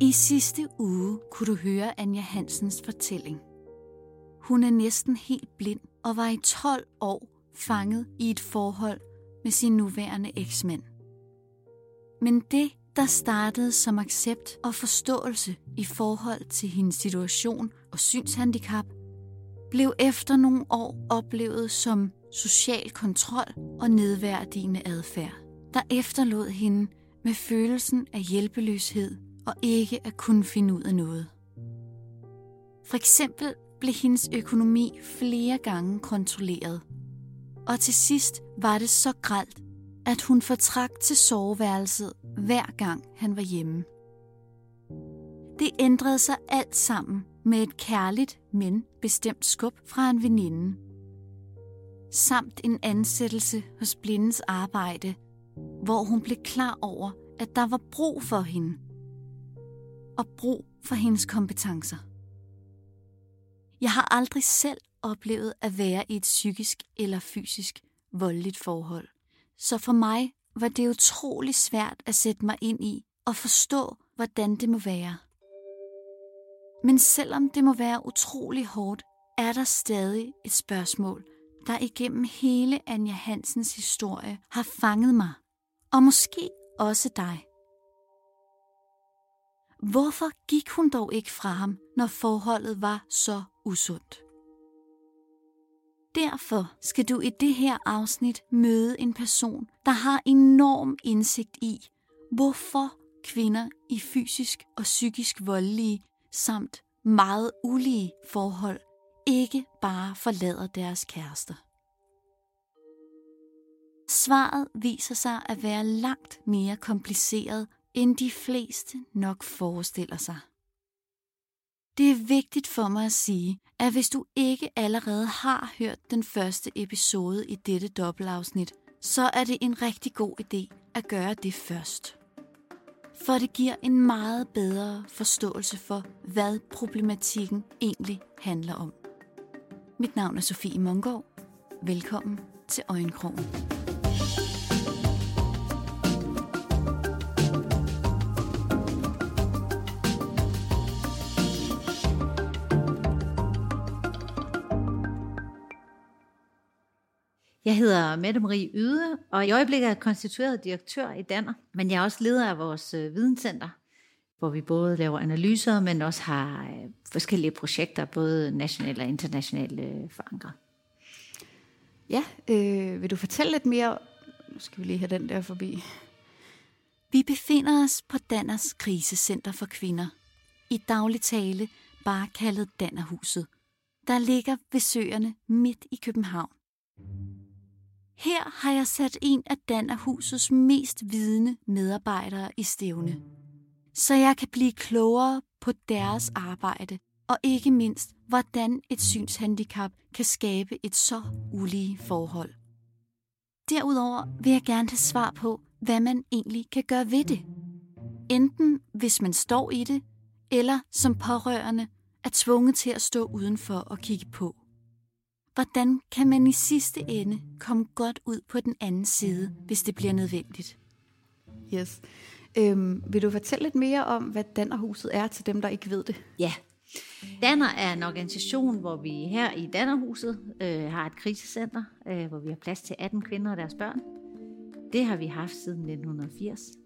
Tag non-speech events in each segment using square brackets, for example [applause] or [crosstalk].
I sidste uge kunne du høre Anja Hansens fortælling. Hun er næsten helt blind og var i 12 år fanget i et forhold med sin nuværende eksmand. Men det, der startede som accept og forståelse i forhold til hendes situation og synshandicap, blev efter nogle år oplevet som social kontrol og nedværdigende adfærd, der efterlod hende med følelsen af hjælpeløshed og ikke at kunne finde ud af noget. For eksempel blev hendes økonomi flere gange kontrolleret, og til sidst var det så gralt, at hun fortrak til soveværelset hver gang han var hjemme. Det ændrede sig alt sammen med et kærligt, men bestemt skub fra en veninde. Samt en ansættelse hos blindens arbejde, hvor hun blev klar over, at der var brug for hende. Og brug for hendes kompetencer. Jeg har aldrig selv oplevet at være i et psykisk eller fysisk voldeligt forhold. Så for mig var det utrolig svært at sætte mig ind i og forstå, hvordan det må være. Men selvom det må være utrolig hårdt, er der stadig et spørgsmål, der igennem hele Anja Hansens historie har fanget mig, og måske også dig. Hvorfor gik hun dog ikke fra ham, når forholdet var så usundt? Derfor skal du i det her afsnit møde en person, der har enorm indsigt i, hvorfor kvinder i fysisk og psykisk voldelige samt meget ulige forhold ikke bare forlader deres kærester. Svaret viser sig at være langt mere kompliceret, end de fleste nok forestiller sig. Det er vigtigt for mig at sige, at hvis du ikke allerede har hørt den første episode i dette dobbeltafsnit, så er det en rigtig god idé at gøre det først. For det giver en meget bedre forståelse for, hvad problematikken egentlig handler om. Mit navn er Sofie Mongård. Velkommen til Øjenkrogen. Jeg hedder Mette Marie Yde, og i øjeblikket er jeg konstitueret direktør i Danner, men jeg er også leder af vores øh, videnscenter, hvor vi både laver analyser, men også har øh, forskellige projekter, både nationale og internationale øh, forankret. Ja, øh, vil du fortælle lidt mere? Nu skal vi lige have den der forbi. Vi befinder os på Danners krisecenter for kvinder. I daglig tale bare kaldet Dannerhuset, der ligger ved søerne midt i København. Her har jeg sat en af Dannerhusets mest vidende medarbejdere i stævne, så jeg kan blive klogere på deres arbejde og ikke mindst, hvordan et synshandicap kan skabe et så ulige forhold. Derudover vil jeg gerne have svar på, hvad man egentlig kan gøre ved det. Enten hvis man står i det, eller som pårørende er tvunget til at stå udenfor og kigge på. Hvordan kan man i sidste ende komme godt ud på den anden side, hvis det bliver nødvendigt? Yes. Øhm, vil du fortælle lidt mere om, hvad Dannerhuset er til dem, der ikke ved det? Ja. Danner er en organisation, hvor vi her i Dannerhuset øh, har et krisecenter, øh, hvor vi har plads til 18 kvinder og deres børn. Det har vi haft siden 1980.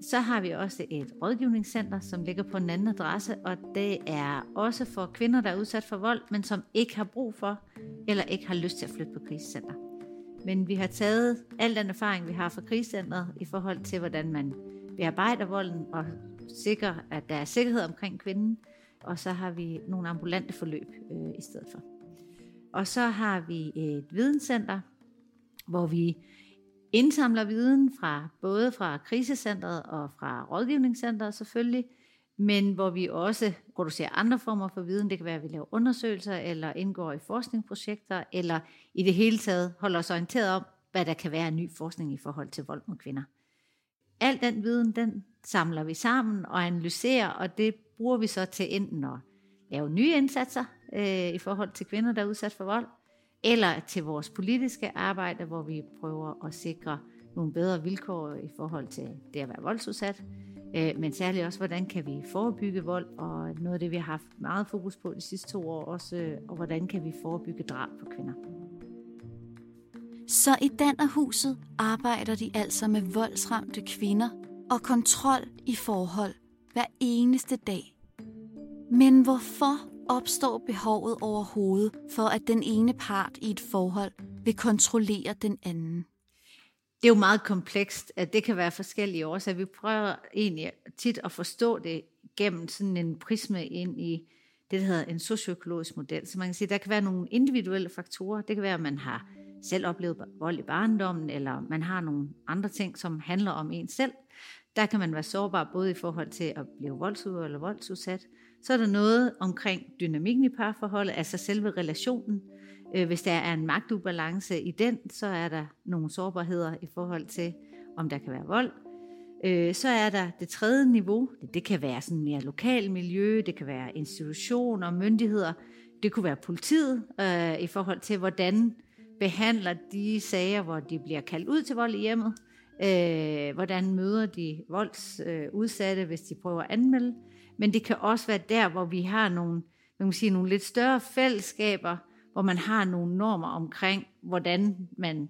Så har vi også et rådgivningscenter, som ligger på en anden adresse, og det er også for kvinder, der er udsat for vold, men som ikke har brug for eller ikke har lyst til at flytte på krisecenter. Men vi har taget al den erfaring, vi har fra krisecenteret i forhold til, hvordan man bearbejder volden og sikrer, at der er sikkerhed omkring kvinden, og så har vi nogle ambulante forløb øh, i stedet for. Og så har vi et videnscenter, hvor vi indsamler viden fra både fra krisecentret og fra rådgivningscentret selvfølgelig, men hvor vi også producerer andre former for viden. Det kan være, at vi laver undersøgelser, eller indgår i forskningsprojekter, eller i det hele taget holder os orienteret om, hvad der kan være af ny forskning i forhold til vold mod kvinder. Al den viden, den samler vi sammen og analyserer, og det bruger vi så til enten at lave nye indsatser øh, i forhold til kvinder, der er udsat for vold, eller til vores politiske arbejde, hvor vi prøver at sikre nogle bedre vilkår i forhold til det at være voldsudsat, øh, men særligt også, hvordan kan vi forebygge vold, og noget af det, vi har haft meget fokus på de sidste to år også, øh, og hvordan kan vi forebygge drab på kvinder. Så i Dannerhuset arbejder de altså med voldsramte kvinder og kontrol i forhold hver eneste dag. Men hvorfor opstår behovet overhovedet for, at den ene part i et forhold vil kontrollere den anden? Det er jo meget komplekst, at det kan være forskellige årsager. Vi prøver egentlig tit at forstå det gennem sådan en prisme ind i det, der hedder en socioøkologisk model. Så man kan sige, der kan være nogle individuelle faktorer. Det kan være, at man har selv oplevet vold i barndommen, eller man har nogle andre ting, som handler om en selv. Der kan man være sårbar både i forhold til at blive voldsudøver eller voldsudsat. Så er der noget omkring dynamikken i parforholdet, altså selve relationen. Øh, hvis der er en magtubalance i den, så er der nogle sårbarheder i forhold til, om der kan være vold. Øh, så er der det tredje niveau. Det kan være sådan mere lokal miljø, det kan være institutioner, myndigheder. Det kunne være politiet øh, i forhold til, hvordan behandler de sager, hvor de bliver kaldt ud til vold i hjemmet. hvordan møder de voldsudsatte, hvis de prøver at anmelde. Men det kan også være der, hvor vi har nogle, man kan sige, nogle lidt større fællesskaber, hvor man har nogle normer omkring, hvordan man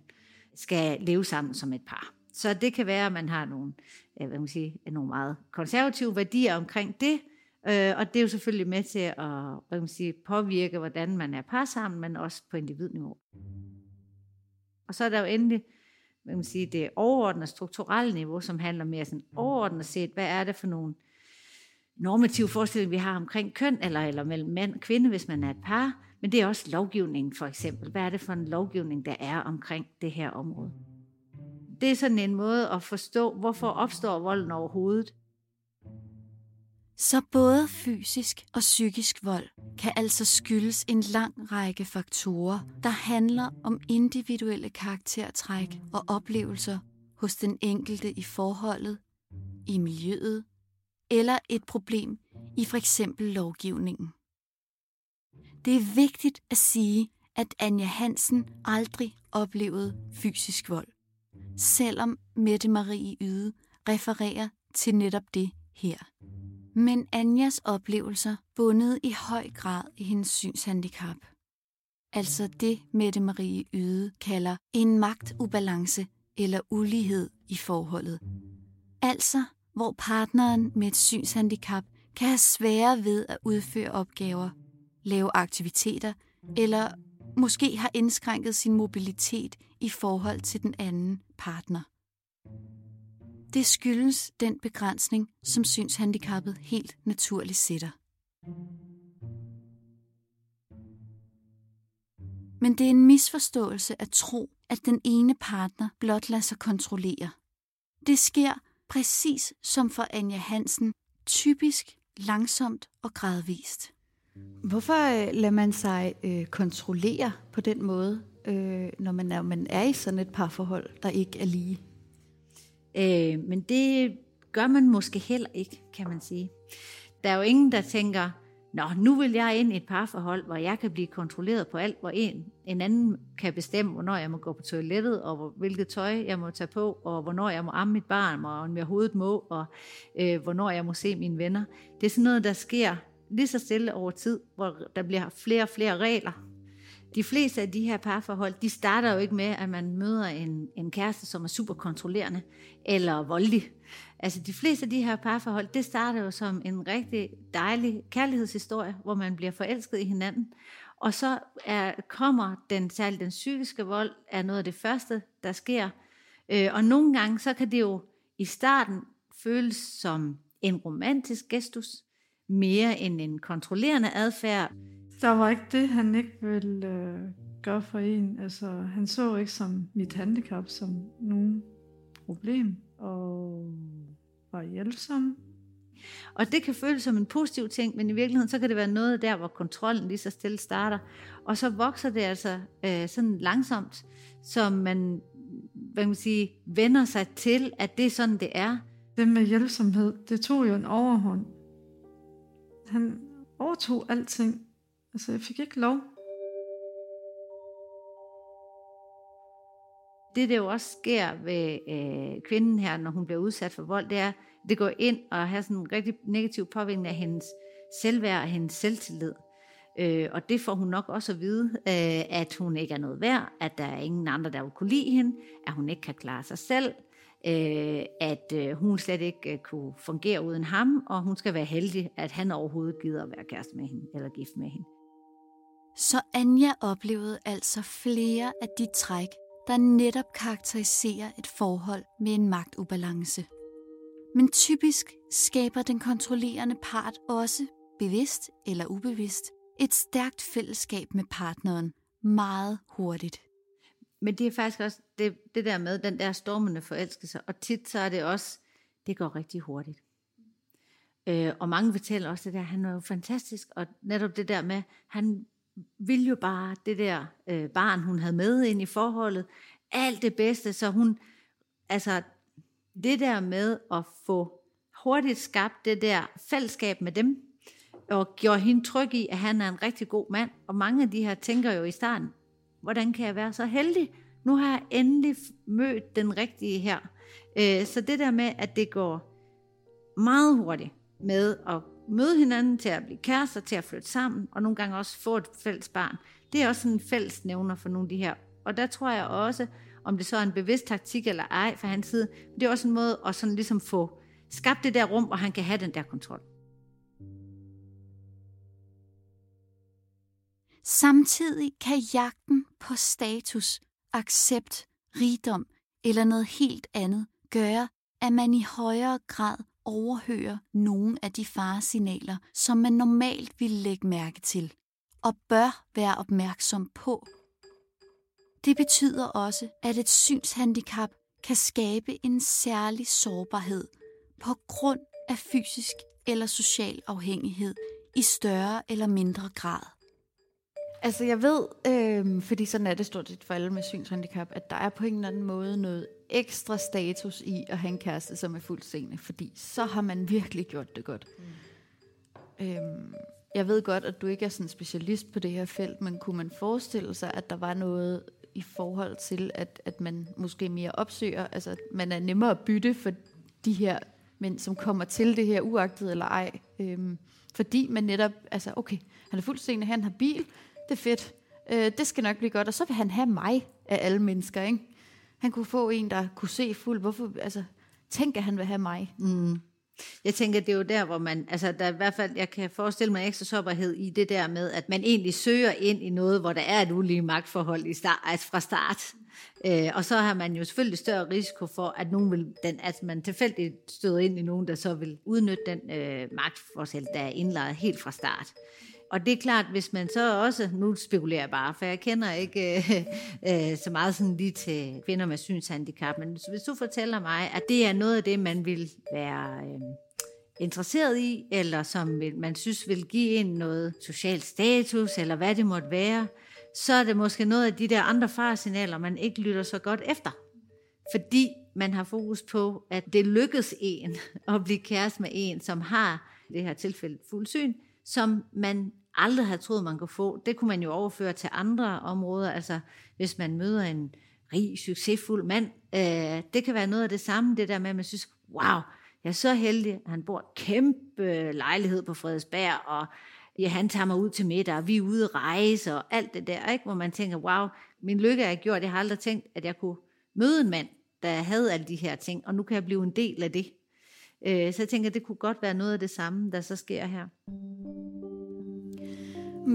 skal leve sammen som et par. Så det kan være, at man har nogle, øh, hvad man sige, nogle meget konservative værdier omkring det, øh, og det er jo selvfølgelig med til at hvad man sige, påvirke, hvordan man er par sammen, men også på individniveau. Og så er der jo endelig hvad man sige, det overordnede strukturelle niveau, som handler mere sådan overordnet set, hvad er det for nogle normative forestilling, vi har omkring køn, eller, eller mellem mand og kvinde, hvis man er et par, men det er også lovgivningen for eksempel. Hvad er det for en lovgivning, der er omkring det her område? Det er sådan en måde at forstå, hvorfor opstår volden overhovedet. Så både fysisk og psykisk vold kan altså skyldes en lang række faktorer, der handler om individuelle karaktertræk og oplevelser hos den enkelte i forholdet, i miljøet eller et problem i for eksempel lovgivningen. Det er vigtigt at sige, at Anja Hansen aldrig oplevede fysisk vold, selvom Mette Marie Yde refererer til netop det her. Men Anjas oplevelser bundede i høj grad i hendes synshandicap. Altså det Mette Marie Yde kalder en magtubalance eller ulighed i forholdet. Altså hvor partneren med et synshandicap kan have svære ved at udføre opgaver, lave aktiviteter eller måske har indskrænket sin mobilitet i forhold til den anden partner. Det skyldes den begrænsning, som synshandicappet helt naturligt sætter. Men det er en misforståelse at tro, at den ene partner blot lader sig kontrollere. Det sker præcis som for Anja Hansen, typisk langsomt og gradvist. Hvorfor øh, lader man sig øh, kontrollere på den måde, øh, når man er, man er i sådan et parforhold, der ikke er lige? Øh, men det gør man måske heller ikke, kan man sige. Der er jo ingen, der tænker, Nå, nu vil jeg ind i et parforhold, hvor jeg kan blive kontrolleret på alt, hvor en, en anden kan bestemme, hvornår jeg må gå på toilettet, og hvor, hvilket tøj jeg må tage på, og hvornår jeg må amme mit barn, og om jeg hovedet må, og øh, hvornår jeg må se mine venner. Det er sådan noget, der sker lige så stille over tid, hvor der bliver flere og flere regler. De fleste af de her parforhold, de starter jo ikke med, at man møder en, en kæreste, som er super kontrollerende eller voldelig. Altså de fleste af de her parforhold, det starter jo som en rigtig dejlig kærlighedshistorie, hvor man bliver forelsket i hinanden. Og så er, kommer den, særligt den psykiske vold, er noget af det første, der sker. Øh, og nogle gange, så kan det jo i starten føles som en romantisk gestus, mere end en kontrollerende adfærd. Der var ikke det, han ikke ville øh, gøre for en. Altså, han så ikke som mit handicap som nogen problem, og var hjælpsom. Og det kan føles som en positiv ting, men i virkeligheden så kan det være noget der, hvor kontrollen lige så stille starter. Og så vokser det altså øh, sådan langsomt, så man, hvad man sige, vender sig til, at det er sådan, det er. Det med hjælpsomhed, det tog jo en overhånd. Han overtog alting. Altså, jeg fik ikke lov. Det, der jo også sker ved øh, kvinden her, når hun bliver udsat for vold, det er, det går ind og har sådan en rigtig negativ påvirkning af hendes selvværd og hendes selvtillid. Øh, og det får hun nok også at vide, øh, at hun ikke er noget værd, at der er ingen andre, der vil kunne lide hende, at hun ikke kan klare sig selv, øh, at øh, hun slet ikke øh, kunne fungere uden ham, og hun skal være heldig, at han overhovedet gider at være kæreste med hende, eller gift med hende. Så Anja oplevede altså flere af de træk, der netop karakteriserer et forhold med en magtubalance. Men typisk skaber den kontrollerende part også, bevidst eller ubevidst, et stærkt fællesskab med partneren meget hurtigt. Men det er faktisk også det, det der med den der stormende forelskelse, og tit så er det også, det går rigtig hurtigt. Øh, og mange fortæller også det der, han er jo fantastisk, og netop det der med, han vil jo bare det der øh, barn, hun havde med ind i forholdet, alt det bedste, så hun, altså det der med at få hurtigt skabt det der fællesskab med dem, og gjorde hende tryg i, at han er en rigtig god mand. Og mange af de her tænker jo i starten, hvordan kan jeg være så heldig? Nu har jeg endelig mødt den rigtige her. Øh, så det der med, at det går meget hurtigt med at møde hinanden, til at blive kærester, til at flytte sammen, og nogle gange også få et fælles barn, det er også en fælles nævner for nogle af de her. Og der tror jeg også, om det så er en bevidst taktik eller ej fra hans side, det er også en måde at sådan ligesom få skabt det der rum, hvor han kan have den der kontrol. Samtidig kan jagten på status, accept, rigdom eller noget helt andet gøre, at man i højere grad overhører nogle af de faresignaler, som man normalt ville lægge mærke til og bør være opmærksom på. Det betyder også, at et synshandicap kan skabe en særlig sårbarhed på grund af fysisk eller social afhængighed i større eller mindre grad. Altså jeg ved, øh, fordi sådan er det stort set for alle med synshandicap, at der er på en eller anden måde noget ekstra status i at have en kæreste, som er fuldseende, fordi så har man virkelig gjort det godt. Mm. Øhm, jeg ved godt, at du ikke er sådan specialist på det her felt, men kunne man forestille sig, at der var noget i forhold til, at, at man måske mere opsøger, altså at man er nemmere at bytte for de her mænd, som kommer til det her, uagtet eller ej. Øhm, fordi man netop, altså okay, han er fuldstændig, han har bil, det er fedt, øh, det skal nok blive godt, og så vil han have mig af alle mennesker, ikke? Han kunne få en, der kunne se fuld, hvorfor, altså, tænk, at han vil have mig. Mm. Jeg tænker, det er jo der, hvor man, altså der er i hvert fald, jeg kan forestille mig ekstra sårbarhed i det der med, at man egentlig søger ind i noget, hvor der er et ulige magtforhold i start, altså fra start. Øh, og så har man jo selvfølgelig større risiko for, at, nogen vil, den, at man tilfældigt støder ind i nogen, der så vil udnytte den øh, magtforskel, der er indlejret helt fra start. Og det er klart, hvis man så også, nu spekulerer jeg bare, for jeg kender ikke øh, øh, så meget sådan lige til kvinder med synshandicap, men hvis du fortæller mig, at det er noget af det, man vil være øh, interesseret i, eller som man synes vil give en noget social status, eller hvad det måtte være, så er det måske noget af de der andre faresignaler, man ikke lytter så godt efter. Fordi man har fokus på, at det lykkes en at blive kæreste med en, som har det her tilfælde fuld syn, som man aldrig havde troet, man kunne få. Det kunne man jo overføre til andre områder. Altså, hvis man møder en rig, succesfuld mand, øh, det kan være noget af det samme, det der med, at man synes, wow, jeg er så heldig, han bor kæmpe lejlighed på Frederiksberg, og ja, han tager mig ud til middag, og vi er ude at rejse, og alt det der, ikke? hvor man tænker, wow, min lykke er gjort, jeg har aldrig tænkt, at jeg kunne møde en mand, der havde alle de her ting, og nu kan jeg blive en del af det. Øh, så jeg tænker, det kunne godt være noget af det samme, der så sker her.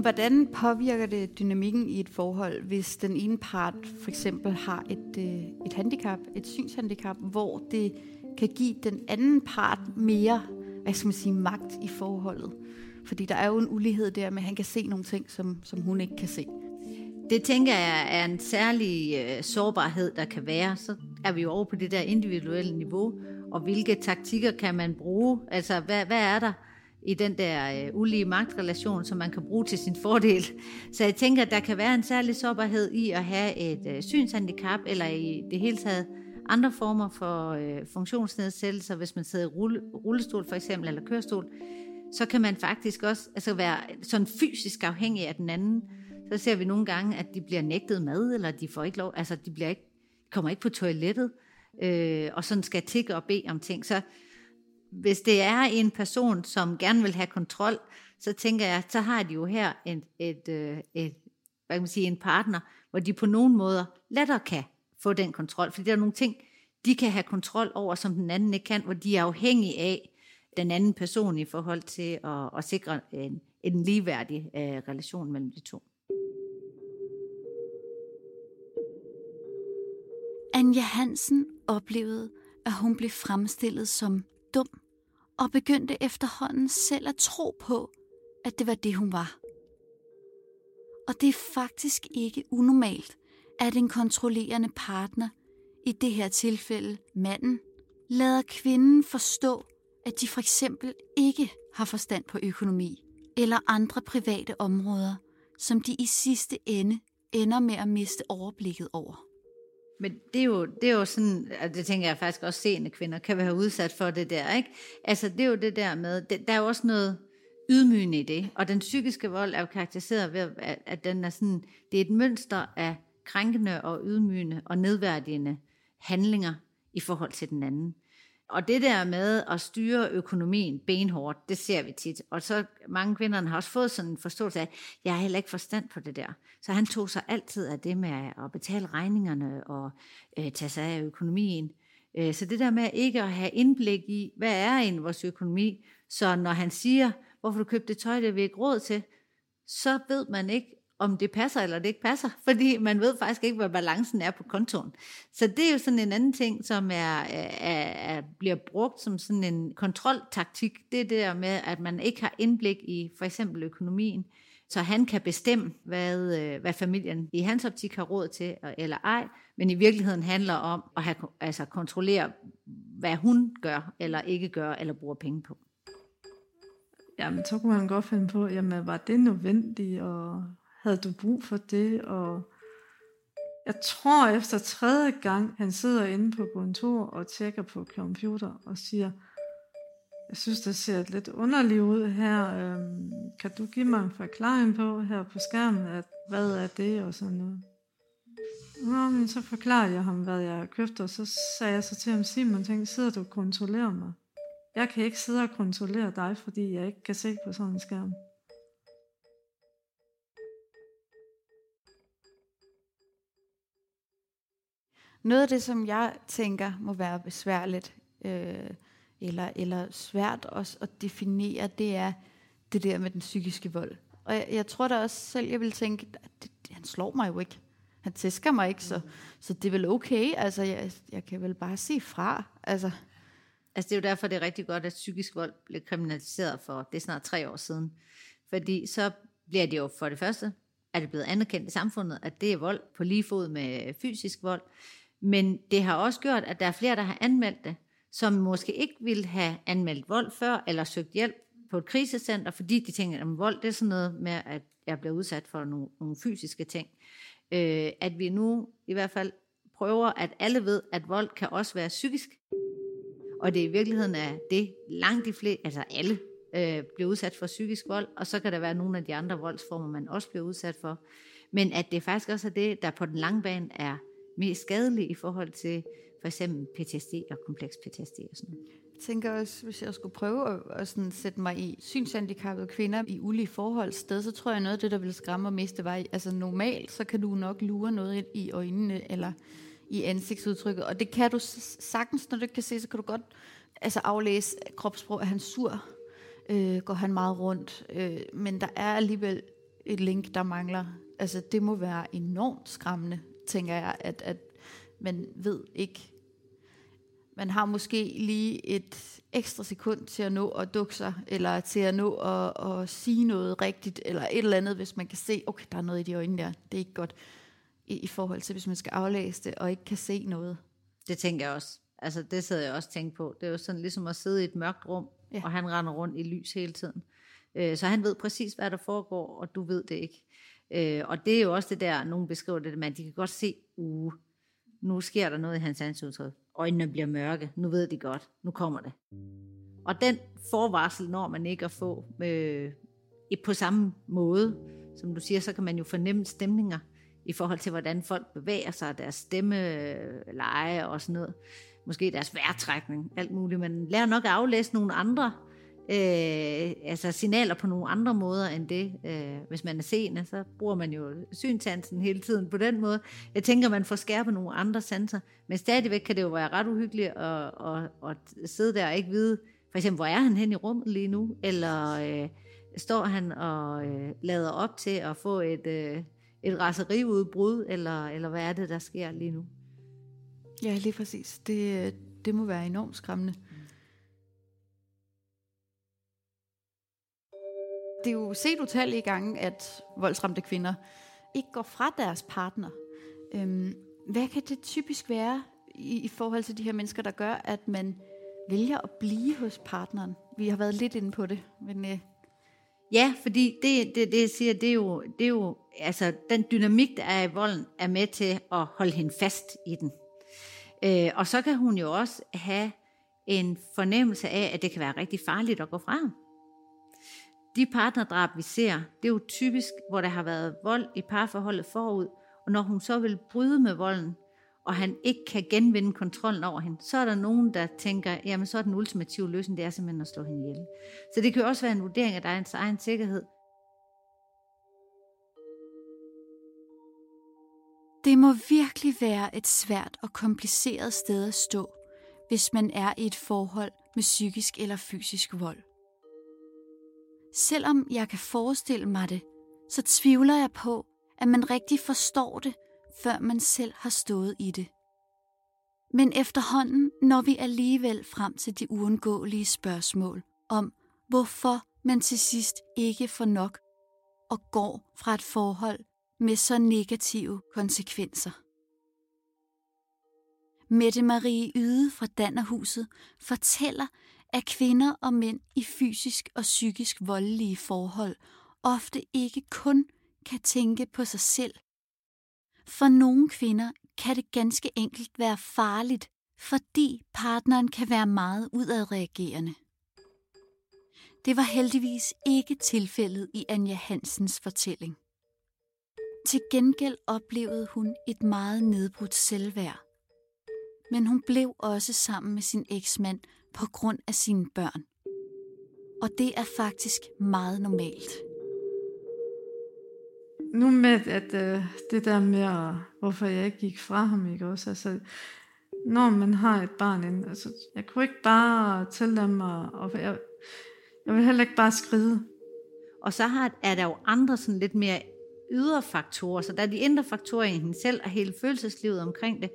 Hvordan påvirker det dynamikken i et forhold, hvis den ene part for eksempel har et, øh, et handicap, et synshandicap, hvor det kan give den anden part mere, hvad skal man sige, magt i forholdet? Fordi der er jo en ulighed der med, at han kan se nogle ting, som, som hun ikke kan se. Det tænker jeg er en særlig øh, sårbarhed, der kan være. Så er vi jo over på det der individuelle niveau, og hvilke taktikker kan man bruge? Altså, hvad, hvad er der i den der øh, ulige magtrelation, som man kan bruge til sin fordel? Så jeg tænker, at der kan være en særlig sårbarhed i at have et øh, synshandicap, eller i det hele taget andre former for øh, funktionsnedsættelser, hvis man sidder i rulle, rullestol for eksempel, eller kørestol, så kan man faktisk også altså være sådan fysisk afhængig af den anden. Så ser vi nogle gange, at de bliver nægtet mad, eller de får ikke lov, altså de bliver ikke kommer ikke på toilettet, øh, og sådan skal tikke og bede om ting. Så hvis det er en person, som gerne vil have kontrol, så tænker jeg, så har de jo her et, et, et, hvad kan man sige, en partner, hvor de på nogen måder lettere kan få den kontrol. Fordi der er nogle ting, de kan have kontrol over, som den anden ikke kan, hvor de er afhængige af den anden person i forhold til at, at sikre en, en ligeværdig uh, relation mellem de to. Sonja Hansen oplevede, at hun blev fremstillet som dum, og begyndte efterhånden selv at tro på, at det var det, hun var. Og det er faktisk ikke unormalt, at en kontrollerende partner, i det her tilfælde manden, lader kvinden forstå, at de for eksempel ikke har forstand på økonomi eller andre private områder, som de i sidste ende ender med at miste overblikket over. Men det er jo, det er jo sådan, og det tænker jeg faktisk også, seende kvinder kan være udsat for det der, ikke? Altså det er jo det der med, det, der er jo også noget ydmygende i det, og den psykiske vold er jo karakteriseret ved, at, at den er sådan, det er et mønster af krænkende og ydmygende og nedværdigende handlinger i forhold til den anden. Og det der med at styre økonomien benhårdt, det ser vi tit. Og så mange kvinder har også fået sådan en forståelse af, at jeg har heller ikke forstand på det der. Så han tog sig altid af det med at betale regningerne og øh, tage sig af økonomien. Øh, så det der med ikke at have indblik i, hvad er en vores økonomi, så når han siger, hvorfor du købte det tøj, det vi ikke råd til, så ved man ikke, om det passer eller det ikke passer, [laughs] fordi man ved faktisk ikke, hvad balancen er på kontoen. Så det er jo sådan en anden ting, som er, er, er, bliver brugt som sådan en kontroltaktik. Det er det der med, at man ikke har indblik i for eksempel økonomien, så han kan bestemme, hvad, øh, hvad familien i hans optik har råd til eller ej, men i virkeligheden handler om at have, altså kontrollere, hvad hun gør eller ikke gør eller bruger penge på. Jamen, så kunne man godt finde på, jamen, var det nødvendigt, og havde du brug for det? Og jeg tror efter tredje gang, han sidder inde på kontor og tjekker på computer og siger, jeg synes, det ser lidt underligt ud her. Øhm, kan du give mig en forklaring på her på skærmen, at hvad er det og sådan noget? Nå, men så forklarede jeg ham, hvad jeg har købt, og så sagde jeg så til ham, Simon, tænk, sidder du og kontrollerer mig? Jeg kan ikke sidde og kontrollere dig, fordi jeg ikke kan se på sådan en skærm. Noget af det, som jeg tænker må være besværligt, øh, eller, eller svært også at definere, det er det der med den psykiske vold. Og jeg, jeg tror da også selv, jeg vil tænke, at det, han slår mig jo ikke. Han tæsker mig ikke, så, så det er vel okay. Altså, jeg, jeg kan vel bare sige fra. Altså. altså, det er jo derfor, det er rigtig godt, at psykisk vold blev kriminaliseret for, det er snart tre år siden. Fordi så bliver det jo for det første, er det blevet anerkendt i samfundet, at det er vold på lige fod med fysisk vold. Men det har også gjort, at der er flere, der har anmeldt det, som måske ikke ville have anmeldt vold før, eller søgt hjælp på et krisecenter, fordi de tænker, at vold det er sådan noget med, at jeg bliver udsat for nogle, nogle fysiske ting. Øh, at vi nu i hvert fald prøver, at alle ved, at vold kan også være psykisk. Og det i virkeligheden er det langt de fleste, altså alle, øh, bliver udsat for psykisk vold, og så kan der være nogle af de andre voldsformer, man også bliver udsat for. Men at det faktisk også er det, der på den lange bane er mest skadelige i forhold til for eksempel PTSD og kompleks PTSD og sådan noget. Jeg tænker også, hvis jeg skulle prøve at, at sådan sætte mig i synshandicappede kvinder i ulige forhold sted, så tror jeg noget af det, der ville skræmme mig mest, det var, altså normalt, så kan du nok lure noget i øjnene eller i ansigtsudtrykket, og det kan du sagtens, når du ikke kan se, så kan du godt altså aflæse kropssprog, at han sur, øh, går han meget rundt, øh, men der er alligevel et link, der mangler. Altså det må være enormt skræmmende, tænker jeg, at, at man ved ikke, man har måske lige et ekstra sekund til at nå at dukke sig, eller til at nå at, at sige noget rigtigt, eller et eller andet, hvis man kan se, okay, der er noget i de øjne der, det er ikke godt, i, i forhold til, hvis man skal aflæse det, og ikke kan se noget. Det tænker jeg også. Altså, det sidder jeg også tænkt på. Det er jo sådan ligesom at sidde i et mørkt rum, ja. og han render rundt i lys hele tiden. Øh, så han ved præcis, hvad der foregår, og du ved det ikke. Øh, og det er jo også det der, nogen beskriver det, men de kan godt se, uh, nu sker der noget i hans ansigtsudtryk. Øjnene bliver mørke, nu ved de godt, nu kommer det. Og den forvarsel når man ikke at få øh, på samme måde, som du siger, så kan man jo fornemme stemninger i forhold til, hvordan folk bevæger sig, deres stemmeleje øh, og sådan noget. Måske deres vejrtrækning, alt muligt. Man lærer nok at aflæse nogle andre øh, altså signaler på nogle andre måder end det. Øh, hvis man er seende, så bruger man jo synsansen hele tiden på den måde. Jeg tænker, man får skærpet nogle andre sanser, men stadigvæk kan det jo være ret uhyggeligt at, at, at sidde der og ikke vide, for eksempel, hvor er han hen i rummet lige nu, eller øh, står han og øh, lader op til at få et, øh, et raseriudbrud, eller, eller hvad er det, der sker lige nu? Ja, lige præcis. Det, øh, det må være enormt skræmmende. Det er jo set utallige gange, at voldsramte kvinder ikke går fra deres partner. Øhm, hvad kan det typisk være i, i forhold til de her mennesker, der gør, at man vælger at blive hos partneren? Vi har været lidt inde på det, men... Øh... Ja, fordi det, det, det jeg siger, det er, jo, det er jo, altså den dynamik, der er i volden, er med til at holde hende fast i den. Øh, og så kan hun jo også have en fornemmelse af, at det kan være rigtig farligt at gå fra ham. De partnerdrab, vi ser, det er jo typisk, hvor der har været vold i parforholdet forud, og når hun så vil bryde med volden, og han ikke kan genvinde kontrollen over hende, så er der nogen, der tænker, jamen så er den ultimative løsning, det er simpelthen at slå hende ihjel. Så det kan jo også være en vurdering af dig egen sikkerhed. Det må virkelig være et svært og kompliceret sted at stå, hvis man er i et forhold med psykisk eller fysisk vold. Selvom jeg kan forestille mig det, så tvivler jeg på, at man rigtig forstår det, før man selv har stået i det. Men efterhånden når vi alligevel frem til de uundgåelige spørgsmål om, hvorfor man til sidst ikke får nok og går fra et forhold med så negative konsekvenser. Mette Marie Yde fra Dannerhuset fortæller, at kvinder og mænd i fysisk og psykisk voldelige forhold ofte ikke kun kan tænke på sig selv. For nogle kvinder kan det ganske enkelt være farligt, fordi partneren kan være meget udadreagerende. Det var heldigvis ikke tilfældet i Anja Hansens fortælling. Til gengæld oplevede hun et meget nedbrudt selvværd. Men hun blev også sammen med sin eksmand på grund af sine børn. Og det er faktisk meget normalt. Nu med at øh, det der med, hvorfor jeg ikke gik fra ham, ikke også? Altså, når man har et barn inden, altså, jeg kunne ikke bare tælle dem, og, og jeg, jeg vil heller ikke bare skride. Og så har, er der jo andre sådan lidt mere ydre faktorer, så der er de indre faktorer i hende selv, og hele følelseslivet omkring det.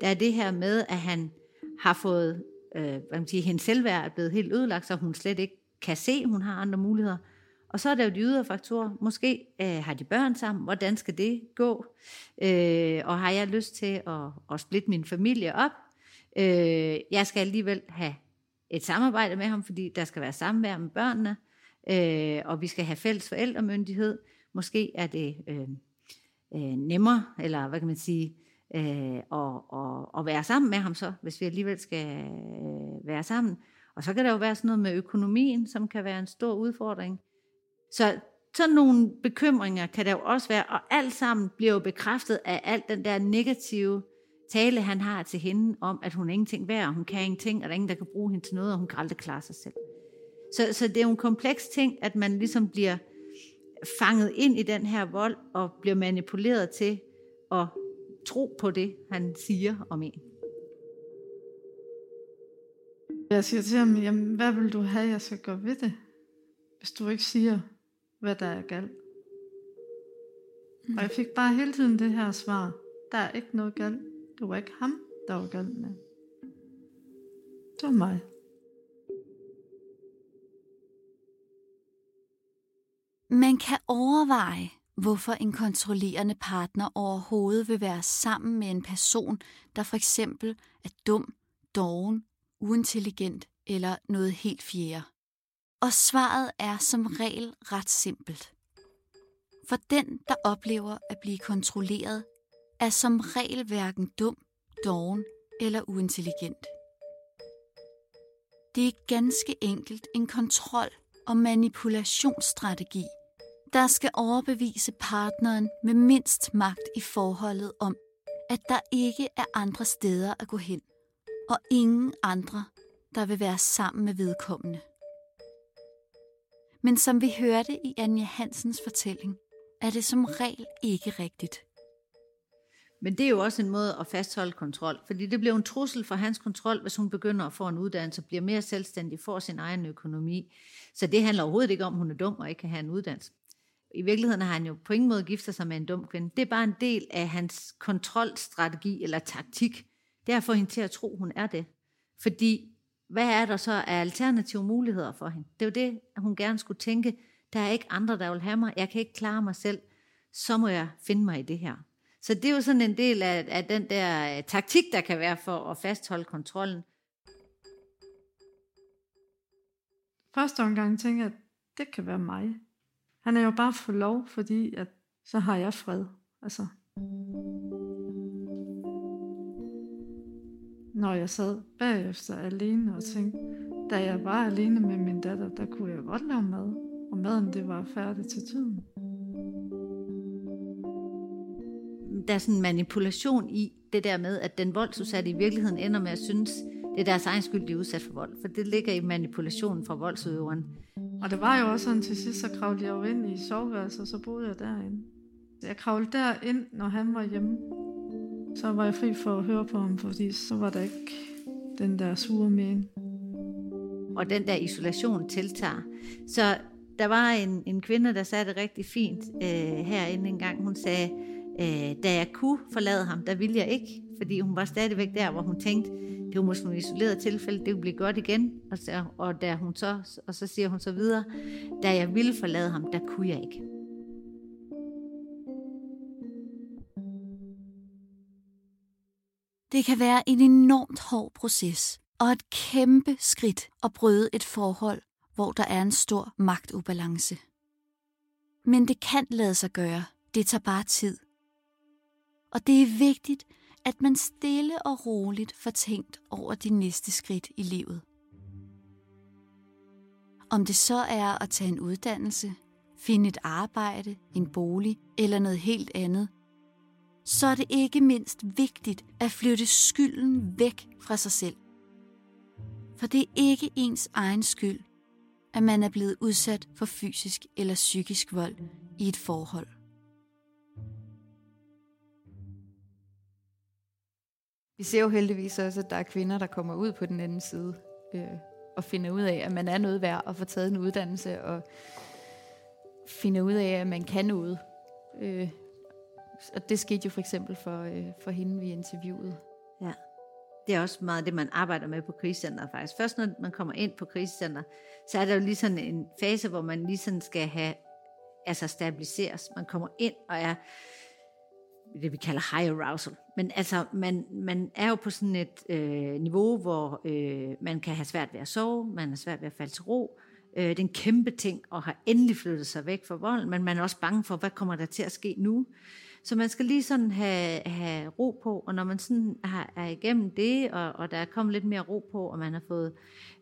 Der er det her med, at han har fået øh, hvad man siger, hendes selvværd er blevet helt ødelagt, så hun slet ikke kan se, at hun har andre muligheder. Og så er der jo de ydre faktorer. Måske øh, har de børn sammen. Hvordan skal det gå? Øh, og har jeg lyst til at, at splitte min familie op? Øh, jeg skal alligevel have et samarbejde med ham, fordi der skal være samvær med børnene. Øh, og vi skal have fælles forældremyndighed. Måske er det øh, øh, nemmere, eller hvad kan man sige, øh, og, og, og være sammen med ham så, hvis vi alligevel skal øh, være sammen. Og så kan der jo være sådan noget med økonomien, som kan være en stor udfordring. Så sådan nogle bekymringer kan der jo også være, og alt sammen bliver jo bekræftet af alt den der negative tale, han har til hende om, at hun er ingenting værd, og hun kan ingenting, og der er ingen, der kan bruge hende til noget, og hun kan aldrig klare sig selv. Så, så det er jo en kompleks ting, at man ligesom bliver fanget ind i den her vold, og bliver manipuleret til at tro på det, han siger om en. Jeg siger til ham, jamen, hvad vil du have, jeg skal gøre ved det, hvis du ikke siger, hvad der er galt? Mm. Og jeg fik bare hele tiden det her svar. Der er ikke noget galt. Det var ikke ham, der var galt med. Det var mig. Man kan overveje, hvorfor en kontrollerende partner overhovedet vil være sammen med en person, der for eksempel er dum, doven, uintelligent eller noget helt fjerde. Og svaret er som regel ret simpelt. For den, der oplever at blive kontrolleret, er som regel hverken dum, doven eller uintelligent. Det er ganske enkelt en kontrol- og manipulationsstrategi – der skal overbevise partneren med mindst magt i forholdet om, at der ikke er andre steder at gå hen, og ingen andre, der vil være sammen med vedkommende. Men som vi hørte i Anja Hansens fortælling, er det som regel ikke rigtigt. Men det er jo også en måde at fastholde kontrol, fordi det bliver en trussel for hans kontrol, hvis hun begynder at få en uddannelse, bliver mere selvstændig, får sin egen økonomi. Så det handler overhovedet ikke om, at hun er dum og ikke kan have en uddannelse. I virkeligheden har han jo på ingen måde giftet sig med en dum kvinde. Det er bare en del af hans kontrolstrategi eller taktik. Det er at få hende til at tro, hun er det. Fordi hvad er der så af alternative muligheder for hende? Det er jo det, hun gerne skulle tænke. Der er ikke andre, der vil have mig. Jeg kan ikke klare mig selv. Så må jeg finde mig i det her. Så det er jo sådan en del af, af den der øh, taktik, der kan være for at fastholde kontrollen. Første omgang tænker jeg, at det kan være mig. Han er jo bare for lov, fordi at, så har jeg fred. Altså. Når jeg sad bagefter alene og tænkte, da jeg var alene med min datter, der kunne jeg godt lave mad. Og maden, det var færdig til tiden. Der er sådan en manipulation i det der med, at den voldsudsatte i virkeligheden ender med at synes, det er deres egen skyld, de er udsat for vold. For det ligger i manipulationen fra voldsudøveren. Og det var jo også sådan, til sidst så kravlede jeg jo ind i soveværelset, og så boede jeg derinde. Jeg kravlede derind, når han var hjemme. Så var jeg fri for at høre på ham, fordi så var der ikke den der sure men. Og den der isolation tiltager. Så der var en, en kvinde, der sagde det rigtig fint øh, herinde en gang. Hun sagde, øh, da jeg kunne forlade ham, der ville jeg ikke. Fordi hun var stadigvæk der, hvor hun tænkte, det var måske nogle isolerede tilfælde, det ville blive godt igen. Og så, og, da hun så, og så siger hun så videre, da jeg ville forlade ham, der kunne jeg ikke. Det kan være en enormt hård proces og et kæmpe skridt at bryde et forhold, hvor der er en stor magtubalance. Men det kan lade sig gøre. Det tager bare tid. Og det er vigtigt, at man stille og roligt får tænkt over de næste skridt i livet. Om det så er at tage en uddannelse, finde et arbejde, en bolig eller noget helt andet, så er det ikke mindst vigtigt at flytte skylden væk fra sig selv. For det er ikke ens egen skyld, at man er blevet udsat for fysisk eller psykisk vold i et forhold. Vi ser jo heldigvis også, at der er kvinder, der kommer ud på den anden side øh, og finder ud af, at man er noget værd at få taget en uddannelse og finder ud af, at man kan noget. Øh, og det skete jo for eksempel for, øh, for hende, vi interviewede. Ja. Det er også meget det, man arbejder med på krisecenter faktisk. Først når man kommer ind på krisecenter, så er der jo lige sådan en fase, hvor man lige sådan skal have, altså stabiliseres. Man kommer ind og er det, vi kalder high arousal. Men altså, man, man er jo på sådan et øh, niveau, hvor øh, man kan have svært ved at sove, man har svært ved at falde til ro. Øh, det er en kæmpe ting at have endelig flyttet sig væk fra vold, men man er også bange for, hvad kommer der til at ske nu? Så man skal lige sådan have, have ro på, og når man sådan er, er igennem det, og, og der er kommet lidt mere ro på, og man har fået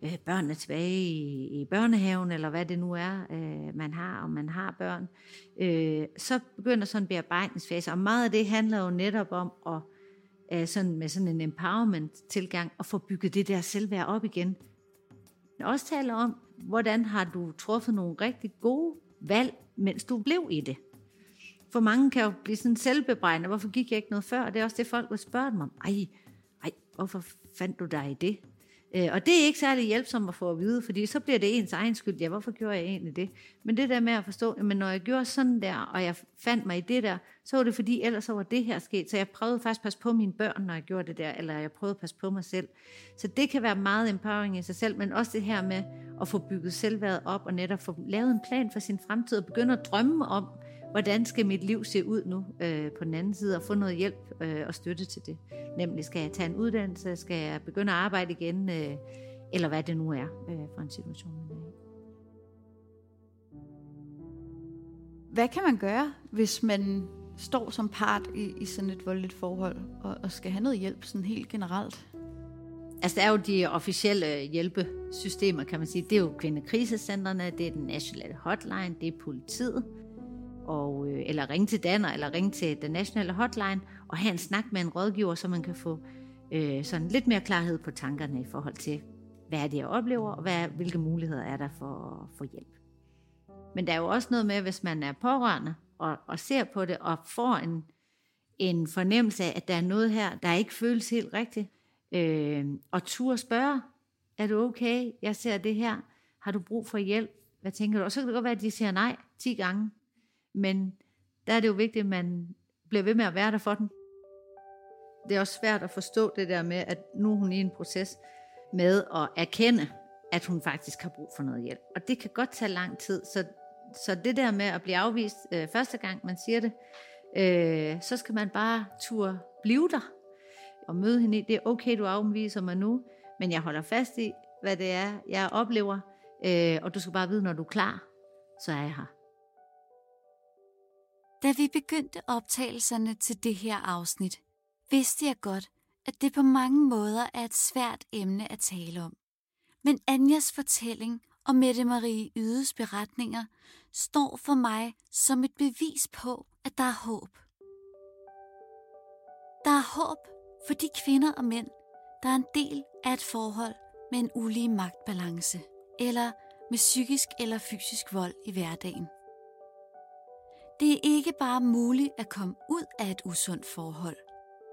øh, børnene tilbage i, i børnehaven, eller hvad det nu er, øh, man har, og man har børn, øh, så begynder sådan en bearbejdningsfase, og meget af det handler jo netop om at øh, sådan med sådan en empowerment-tilgang, at få bygget det der selvværd op igen. Men også taler om, hvordan har du truffet nogle rigtig gode valg, mens du blev i det. For mange kan jo blive sådan selvbebrejdende, hvorfor gik jeg ikke noget før? Og det er også det, folk vil spørge mig om. Ej, ej, hvorfor fandt du dig i det? Øh, og det er ikke særlig hjælpsomt at få at vide, fordi så bliver det ens egen skyld. Ja, hvorfor gjorde jeg egentlig det? Men det der med at forstå, at når jeg gjorde sådan der, og jeg fandt mig i det der, så var det fordi, ellers så var det her sket. Så jeg prøvede faktisk at passe på mine børn, når jeg gjorde det der, eller jeg prøvede at passe på mig selv. Så det kan være meget empowering i sig selv, men også det her med at få bygget selvværdet op, og netop få lavet en plan for sin fremtid, og begynde at drømme om, hvordan skal mit liv se ud nu øh, på den anden side, og få noget hjælp øh, og støtte til det. Nemlig, skal jeg tage en uddannelse, skal jeg begynde at arbejde igen, øh, eller hvad det nu er øh, for en situation, man er i. Hvad kan man gøre, hvis man står som part i, i sådan et voldeligt forhold, og, og skal have noget hjælp sådan helt generelt? Altså, der er jo de officielle hjælpesystemer, kan man sige. Det er jo kvindekrisecentrene, det er den nationale hotline, det er politiet og, øh, eller ringe til Danner, eller ringe til den nationale hotline, og have en snak med en rådgiver, så man kan få øh, sådan lidt mere klarhed på tankerne i forhold til, hvad er det, jeg oplever, og hvad, hvilke muligheder er der for, for hjælp. Men der er jo også noget med, hvis man er pårørende og, og ser på det, og får en, en fornemmelse af, at der er noget her, der ikke føles helt rigtigt, øh, og tur spørge, er du okay? Jeg ser det her. Har du brug for hjælp? Hvad tænker du? Og så kan det godt være, at de siger nej 10 gange. Men der er det jo vigtigt, at man bliver ved med at være der for den. Det er også svært at forstå det der med, at nu er hun i en proces med at erkende, at hun faktisk har brug for noget hjælp. Og det kan godt tage lang tid. Så, så det der med at blive afvist øh, første gang, man siger det, øh, så skal man bare turde blive der og møde hende i. Det er okay, du afviser mig nu, men jeg holder fast i, hvad det er, jeg oplever, øh, og du skal bare vide, når du er klar, så er jeg her. Da vi begyndte optagelserne til det her afsnit, vidste jeg godt, at det på mange måder er et svært emne at tale om. Men Anjas fortælling og Mette Marie Ydes beretninger står for mig som et bevis på, at der er håb. Der er håb for de kvinder og mænd, der er en del af et forhold med en ulige magtbalance, eller med psykisk eller fysisk vold i hverdagen. Det er ikke bare muligt at komme ud af et usundt forhold.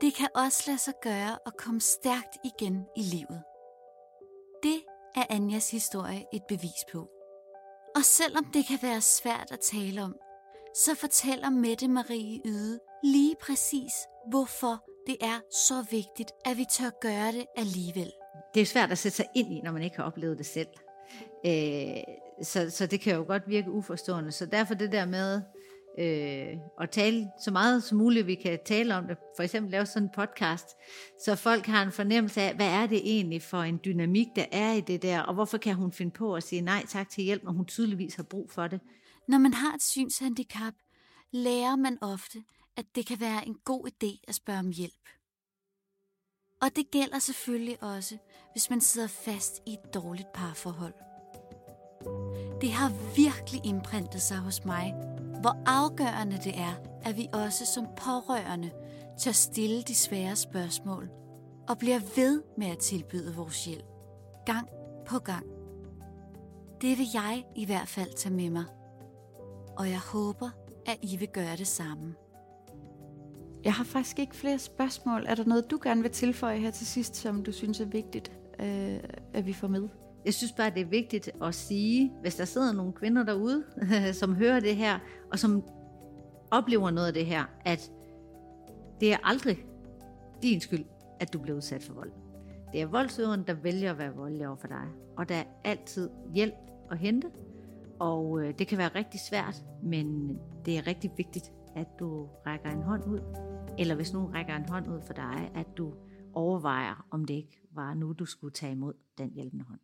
Det kan også lade sig gøre at komme stærkt igen i livet. Det er Anjas historie et bevis på. Og selvom det kan være svært at tale om, så fortæller Mette Marie Yde lige præcis, hvorfor det er så vigtigt, at vi tør gøre det alligevel. Det er svært at sætte sig ind i, når man ikke har oplevet det selv. Øh, så, så det kan jo godt virke uforstående. Så derfor det der med øh, at tale så meget som muligt, vi kan tale om det. For eksempel lave sådan en podcast, så folk har en fornemmelse af, hvad er det egentlig for en dynamik, der er i det der, og hvorfor kan hun finde på at sige nej tak til hjælp, når hun tydeligvis har brug for det. Når man har et synshandicap, lærer man ofte, at det kan være en god idé at spørge om hjælp. Og det gælder selvfølgelig også, hvis man sidder fast i et dårligt parforhold. Det har virkelig indprintet sig hos mig, hvor afgørende det er, at vi også som pårørende tør stille de svære spørgsmål og bliver ved med at tilbyde vores hjælp, gang på gang. Det vil jeg i hvert fald tage med mig, og jeg håber, at I vil gøre det samme. Jeg har faktisk ikke flere spørgsmål. Er der noget, du gerne vil tilføje her til sidst, som du synes er vigtigt, øh, at vi får med? Jeg synes bare, det er vigtigt at sige, hvis der sidder nogle kvinder derude, [laughs] som hører det her, og som oplever noget af det her, at det er aldrig din skyld, at du bliver udsat for vold. Det er voldsøveren, der vælger at være voldelig over for dig. Og der er altid hjælp at hente, og øh, det kan være rigtig svært, men det er rigtig vigtigt, at du rækker en hånd ud. Eller hvis nogen rækker en hånd ud for dig, at du overvejer, om det ikke var nu, du skulle tage imod den hjælpende hånd.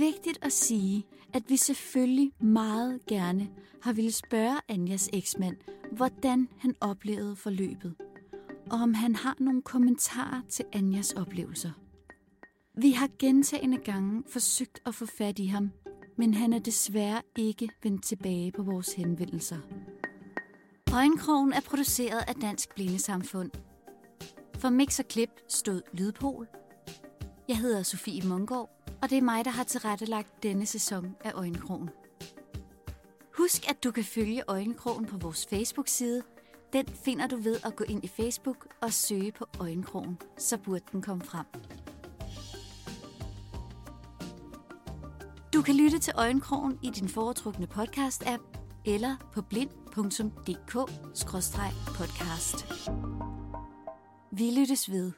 Vigtigt at sige, at vi selvfølgelig meget gerne har ville spørge Anjas eksmand, hvordan han oplevede forløbet, og om han har nogle kommentarer til Anjas oplevelser. Vi har gentagende gange forsøgt at få fat i ham, men han er desværre ikke vendt tilbage på vores henvendelser. Øjenkrogen er produceret af Dansk Blindesamfund. For Mix og Klip stod Lydpol. Jeg hedder Sofie Mungård, og det er mig, der har tilrettelagt denne sæson af Øjenkrogen. Husk, at du kan følge Øjenkrogen på vores Facebook-side. Den finder du ved at gå ind i Facebook og søge på Øjenkrogen, så burde den komme frem. Du kan lytte til Øjenkrogen i din foretrukne podcast-app eller på blind.dk-podcast. Vi lyttes ved.